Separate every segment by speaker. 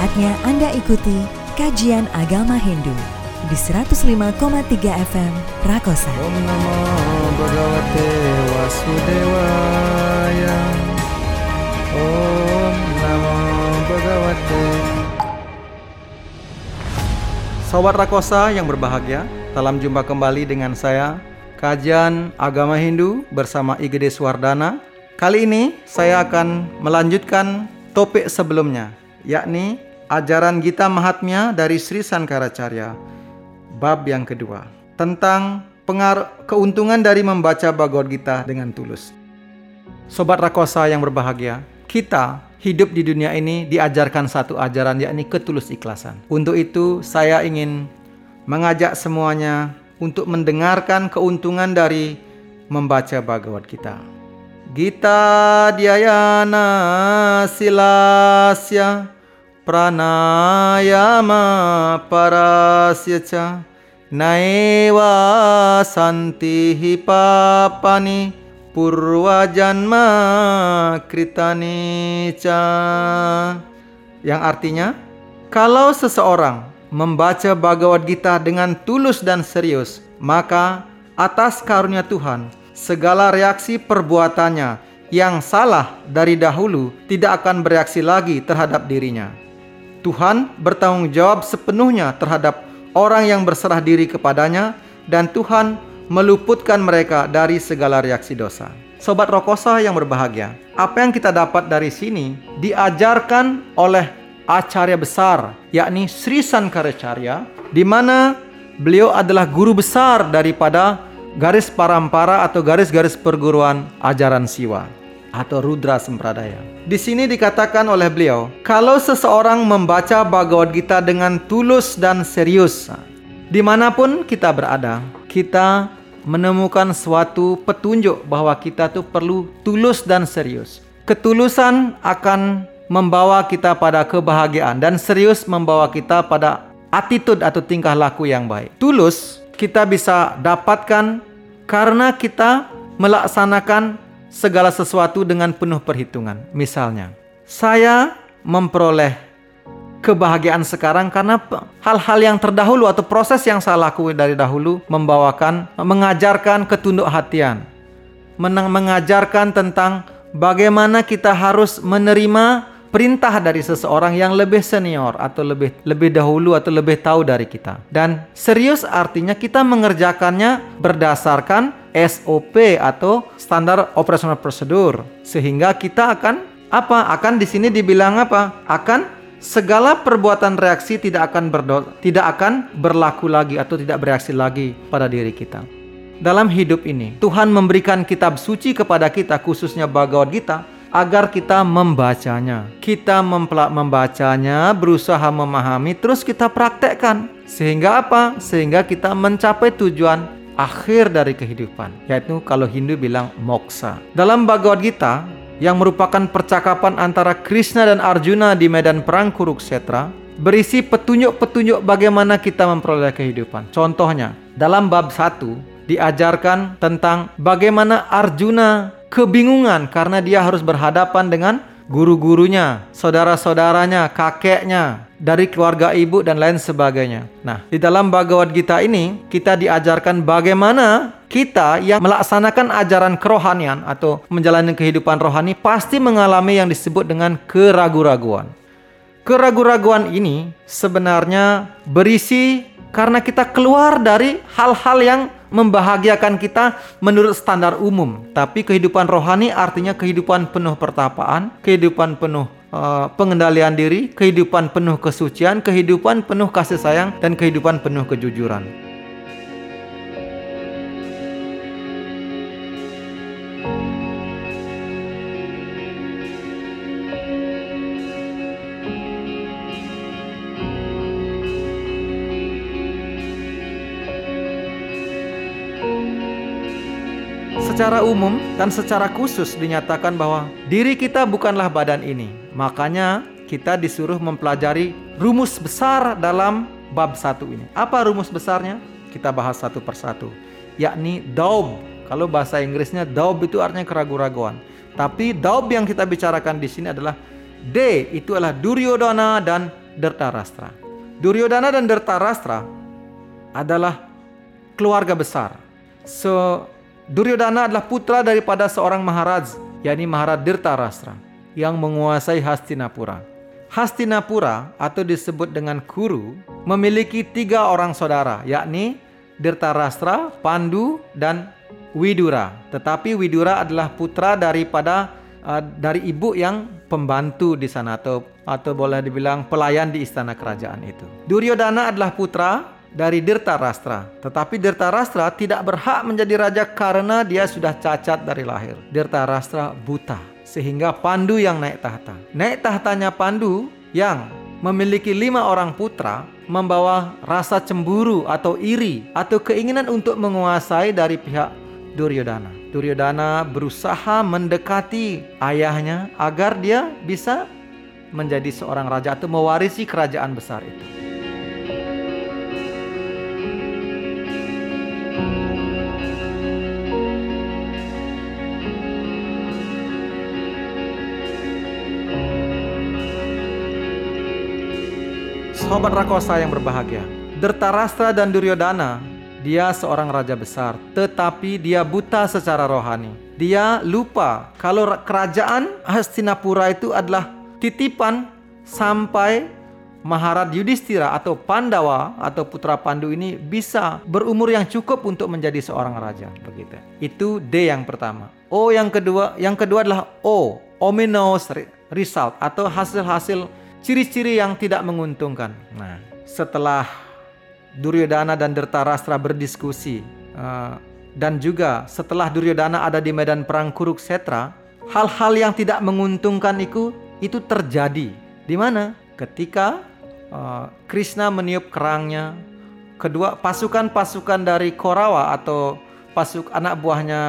Speaker 1: Saatnya Anda ikuti kajian agama Hindu di 105,3 FM Rakosa.
Speaker 2: Om Namo Bhagavate Vasudevaya Om Namo Bhagavate Sobat Rakosa yang berbahagia, dalam jumpa kembali dengan saya, Kajian Agama Hindu bersama IGD Swardana. Kali ini saya akan melanjutkan topik sebelumnya, yakni ajaran Gita Mahatmya dari Sri Sankaracharya, bab yang kedua, tentang pengaruh keuntungan dari membaca Bhagavad Gita dengan tulus. Sobat Rakosa yang berbahagia, kita hidup di dunia ini diajarkan satu ajaran yakni ketulus ikhlasan. Untuk itu saya ingin mengajak semuanya untuk mendengarkan keuntungan dari membaca Bhagavad Gita. Gita Dhyayana Silasya Cha Naeva Santihi Papani Purwajanma Kritani Cha Yang artinya Kalau seseorang membaca Bhagavad Gita dengan tulus dan serius Maka atas karunia Tuhan segala reaksi perbuatannya yang salah dari dahulu tidak akan bereaksi lagi terhadap dirinya. Tuhan bertanggung jawab sepenuhnya terhadap orang yang berserah diri kepadanya dan Tuhan meluputkan mereka dari segala reaksi dosa. Sobat Rokosa yang berbahagia, apa yang kita dapat dari sini diajarkan oleh acarya besar yakni Sri Sankaracharya di mana beliau adalah guru besar daripada garis parampara atau garis-garis perguruan ajaran Siwa atau Rudra Sempradaya. Di sini dikatakan oleh beliau, kalau seseorang membaca Bhagavad Gita dengan tulus dan serius, di mana pun kita berada, kita menemukan suatu petunjuk bahwa kita tuh perlu tulus dan serius. Ketulusan akan membawa kita pada kebahagiaan dan serius membawa kita pada attitude atau tingkah laku yang baik. Tulus kita bisa dapatkan karena kita melaksanakan segala sesuatu dengan penuh perhitungan. Misalnya, saya memperoleh kebahagiaan sekarang karena hal-hal yang terdahulu atau proses yang saya lakukan dari dahulu membawakan mengajarkan ketunduk hatian. Mengajarkan tentang bagaimana kita harus menerima perintah dari seseorang yang lebih senior atau lebih lebih dahulu atau lebih tahu dari kita. Dan serius artinya kita mengerjakannya berdasarkan SOP atau standar operasional prosedur sehingga kita akan apa? Akan di sini dibilang apa? Akan segala perbuatan reaksi tidak akan berdo tidak akan berlaku lagi atau tidak bereaksi lagi pada diri kita. Dalam hidup ini, Tuhan memberikan kitab suci kepada kita khususnya Bhagavad Gita agar kita membacanya. Kita membacanya, berusaha memahami, terus kita praktekkan. Sehingga apa? Sehingga kita mencapai tujuan akhir dari kehidupan, yaitu kalau Hindu bilang moksa. Dalam Bhagavad Gita, yang merupakan percakapan antara Krishna dan Arjuna di medan perang Kuruksetra, berisi petunjuk-petunjuk bagaimana kita memperoleh kehidupan. Contohnya, dalam bab 1 diajarkan tentang bagaimana Arjuna kebingungan karena dia harus berhadapan dengan guru-gurunya, saudara-saudaranya, kakeknya, dari keluarga ibu dan lain sebagainya. Nah, di dalam Bhagavad Gita ini kita diajarkan bagaimana kita yang melaksanakan ajaran kerohanian atau menjalani kehidupan rohani pasti mengalami yang disebut dengan keraguan-raguan. Keraguan-raguan ini sebenarnya berisi karena kita keluar dari hal-hal yang membahagiakan kita menurut standar umum. Tapi kehidupan rohani artinya kehidupan penuh pertapaan, kehidupan penuh uh, pengendalian diri, kehidupan penuh kesucian, kehidupan penuh kasih sayang, dan kehidupan penuh kejujuran. Secara umum dan secara khusus dinyatakan bahwa diri kita bukanlah badan ini. Makanya kita disuruh mempelajari rumus besar dalam bab satu ini. Apa rumus besarnya? Kita bahas satu persatu. Yakni daub. Kalau bahasa Inggrisnya daub itu artinya keraguan-raguan. Tapi daub yang kita bicarakan di sini adalah D itu adalah Duryodhana dan Dertarastra. Duryodhana dan Dertarastra adalah keluarga besar. So, Duryodhana adalah putra daripada seorang Maharaj, yakni Maharaj Dirtarastra, yang menguasai Hastinapura. Hastinapura atau disebut dengan Kuru memiliki tiga orang saudara, yakni Dirtarastra, Pandu, dan Widura. Tetapi Widura adalah putra daripada uh, dari ibu yang pembantu di sana atau atau boleh dibilang pelayan di istana kerajaan itu. Duryodhana adalah putra dari Dirtarastra. Tetapi Dirtarastra tidak berhak menjadi raja karena dia sudah cacat dari lahir. Dirtarastra buta sehingga Pandu yang naik tahta. Naik tahtanya Pandu yang memiliki lima orang putra membawa rasa cemburu atau iri atau keinginan untuk menguasai dari pihak Duryodhana. Duryodhana berusaha mendekati ayahnya agar dia bisa menjadi seorang raja atau mewarisi kerajaan besar itu. Sobat Rakosa yang berbahagia, Dertarastra dan Duryodhana, dia seorang raja besar, tetapi dia buta secara rohani. Dia lupa kalau kerajaan Hastinapura itu adalah titipan sampai Maharad Yudhistira atau Pandawa atau putra Pandu ini bisa berumur yang cukup untuk menjadi seorang raja begitu. Itu D yang pertama. O yang kedua, yang kedua adalah O, ominous result atau hasil-hasil ciri-ciri yang tidak menguntungkan. Nah, setelah Duryodhana dan Dertarastra berdiskusi uh, dan juga setelah Duryodhana ada di medan perang Kuruksetra, hal-hal yang tidak menguntungkan itu itu terjadi. Di mana? Ketika uh, Krishna meniup kerangnya, kedua pasukan-pasukan dari Korawa atau pasuk anak buahnya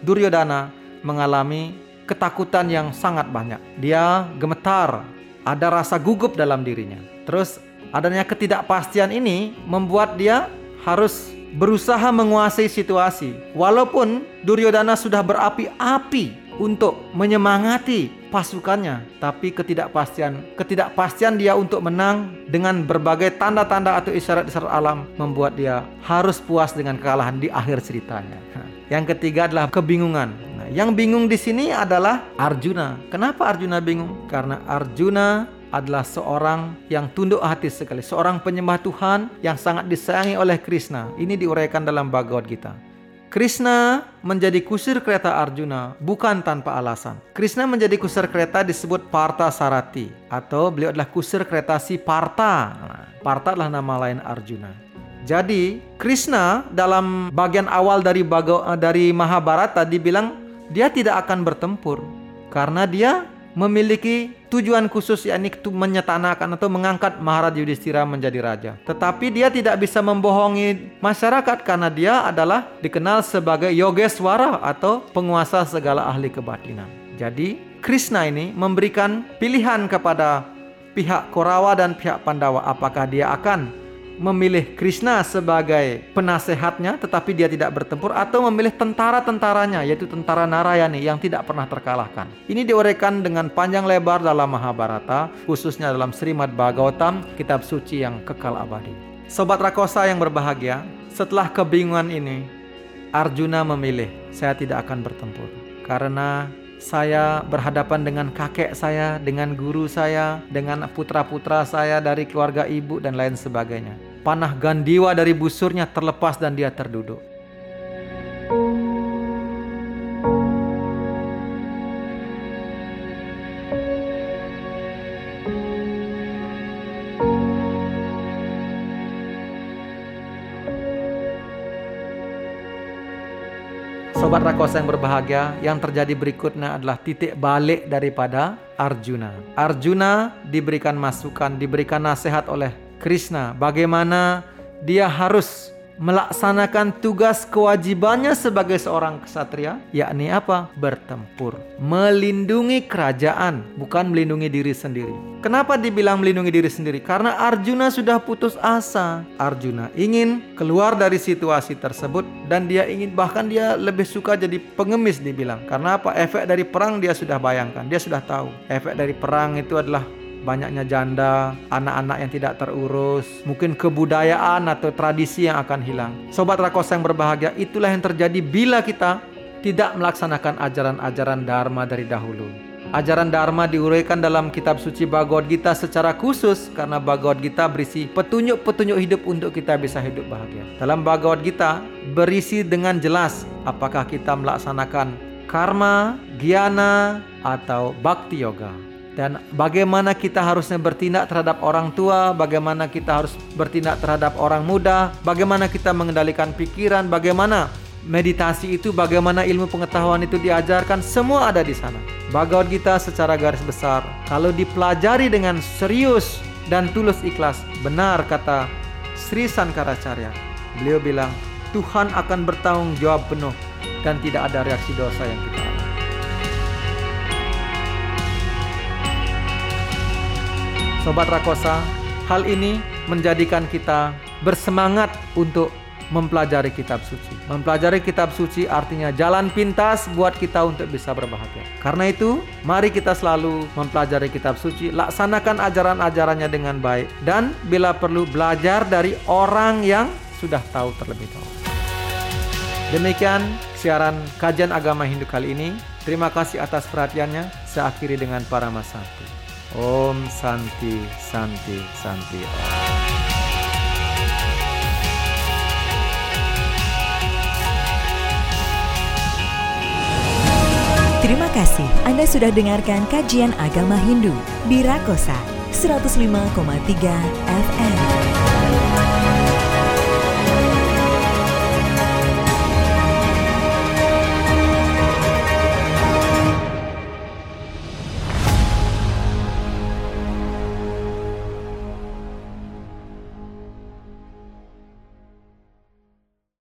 Speaker 2: Duryodhana mengalami ketakutan yang sangat banyak. Dia gemetar ada rasa gugup dalam dirinya. Terus adanya ketidakpastian ini membuat dia harus berusaha menguasai situasi. Walaupun Duryodhana sudah berapi-api untuk menyemangati pasukannya, tapi ketidakpastian ketidakpastian dia untuk menang dengan berbagai tanda-tanda atau isyarat-isyarat alam membuat dia harus puas dengan kekalahan di akhir ceritanya. Yang ketiga adalah kebingungan. Nah, yang bingung di sini adalah Arjuna. Kenapa Arjuna bingung? Karena Arjuna adalah seorang yang tunduk hati sekali, seorang penyembah Tuhan yang sangat disayangi oleh Krishna. Ini diuraikan dalam Bhagavad Gita. Krishna menjadi kusir kereta Arjuna bukan tanpa alasan. Krishna menjadi kusir kereta disebut Parta Sarati atau beliau adalah kusir kereta si Parta. Nah, Parta adalah nama lain Arjuna. Jadi Krishna dalam bagian awal dari dari Mahabharata dibilang dia tidak akan bertempur karena dia memiliki tujuan khusus yakni menyetanakan atau mengangkat Maharaj Yudhistira menjadi raja. Tetapi dia tidak bisa membohongi masyarakat karena dia adalah dikenal sebagai Yogeswara atau penguasa segala ahli kebatinan. Jadi Krishna ini memberikan pilihan kepada pihak Korawa dan pihak Pandawa apakah dia akan memilih Krishna sebagai penasehatnya tetapi dia tidak bertempur atau memilih tentara-tentaranya yaitu tentara Narayani yang tidak pernah terkalahkan. Ini diuraikan dengan panjang lebar dalam Mahabharata khususnya dalam Srimad Bhagavatam kitab suci yang kekal abadi. Sobat Rakosa yang berbahagia, setelah kebingungan ini Arjuna memilih saya tidak akan bertempur karena saya berhadapan dengan kakek saya, dengan guru saya, dengan putra-putra saya dari keluarga ibu dan lain sebagainya. Panah gandiwa dari busurnya terlepas dan dia terduduk. Sobat Rakosa yang berbahagia, yang terjadi berikutnya adalah titik balik daripada Arjuna. Arjuna diberikan masukan, diberikan nasihat oleh Krishna bagaimana dia harus melaksanakan tugas kewajibannya sebagai seorang kesatria, yakni apa? Bertempur, melindungi kerajaan, bukan melindungi diri sendiri. Kenapa dibilang melindungi diri sendiri? Karena Arjuna sudah putus asa. Arjuna ingin keluar dari situasi tersebut dan dia ingin bahkan dia lebih suka jadi pengemis dibilang. Karena apa? Efek dari perang dia sudah bayangkan, dia sudah tahu. Efek dari perang itu adalah banyaknya janda, anak-anak yang tidak terurus, mungkin kebudayaan atau tradisi yang akan hilang. Sobat Rakosa yang berbahagia, itulah yang terjadi bila kita tidak melaksanakan ajaran-ajaran Dharma dari dahulu. Ajaran Dharma diuraikan dalam kitab suci Bhagavad Gita secara khusus karena Bhagavad Gita berisi petunjuk-petunjuk hidup untuk kita bisa hidup bahagia. Dalam Bhagavad Gita berisi dengan jelas apakah kita melaksanakan karma, giana, atau bhakti yoga. Dan bagaimana kita harusnya bertindak terhadap orang tua, bagaimana kita harus bertindak terhadap orang muda, bagaimana kita mengendalikan pikiran, bagaimana meditasi itu, bagaimana ilmu pengetahuan itu diajarkan, semua ada di sana. Bhagavad Gita secara garis besar, kalau dipelajari dengan serius dan tulus ikhlas, benar kata Sri Sankaracarya. Beliau bilang, Tuhan akan bertanggung jawab penuh dan tidak ada reaksi dosa yang kita alami. Sobat Rakosa, hal ini menjadikan kita bersemangat untuk mempelajari kitab suci. Mempelajari kitab suci artinya jalan pintas buat kita untuk bisa berbahagia. Karena itu, mari kita selalu mempelajari kitab suci, laksanakan ajaran-ajarannya dengan baik dan bila perlu belajar dari orang yang sudah tahu terlebih dahulu. Demikian siaran kajian agama Hindu kali ini. Terima kasih atas perhatiannya. Saya akhiri dengan para masanti. Om Santi Santi Santi Om.
Speaker 1: Terima kasih Anda sudah dengarkan kajian agama Hindu di Rakosa 105,3 FM.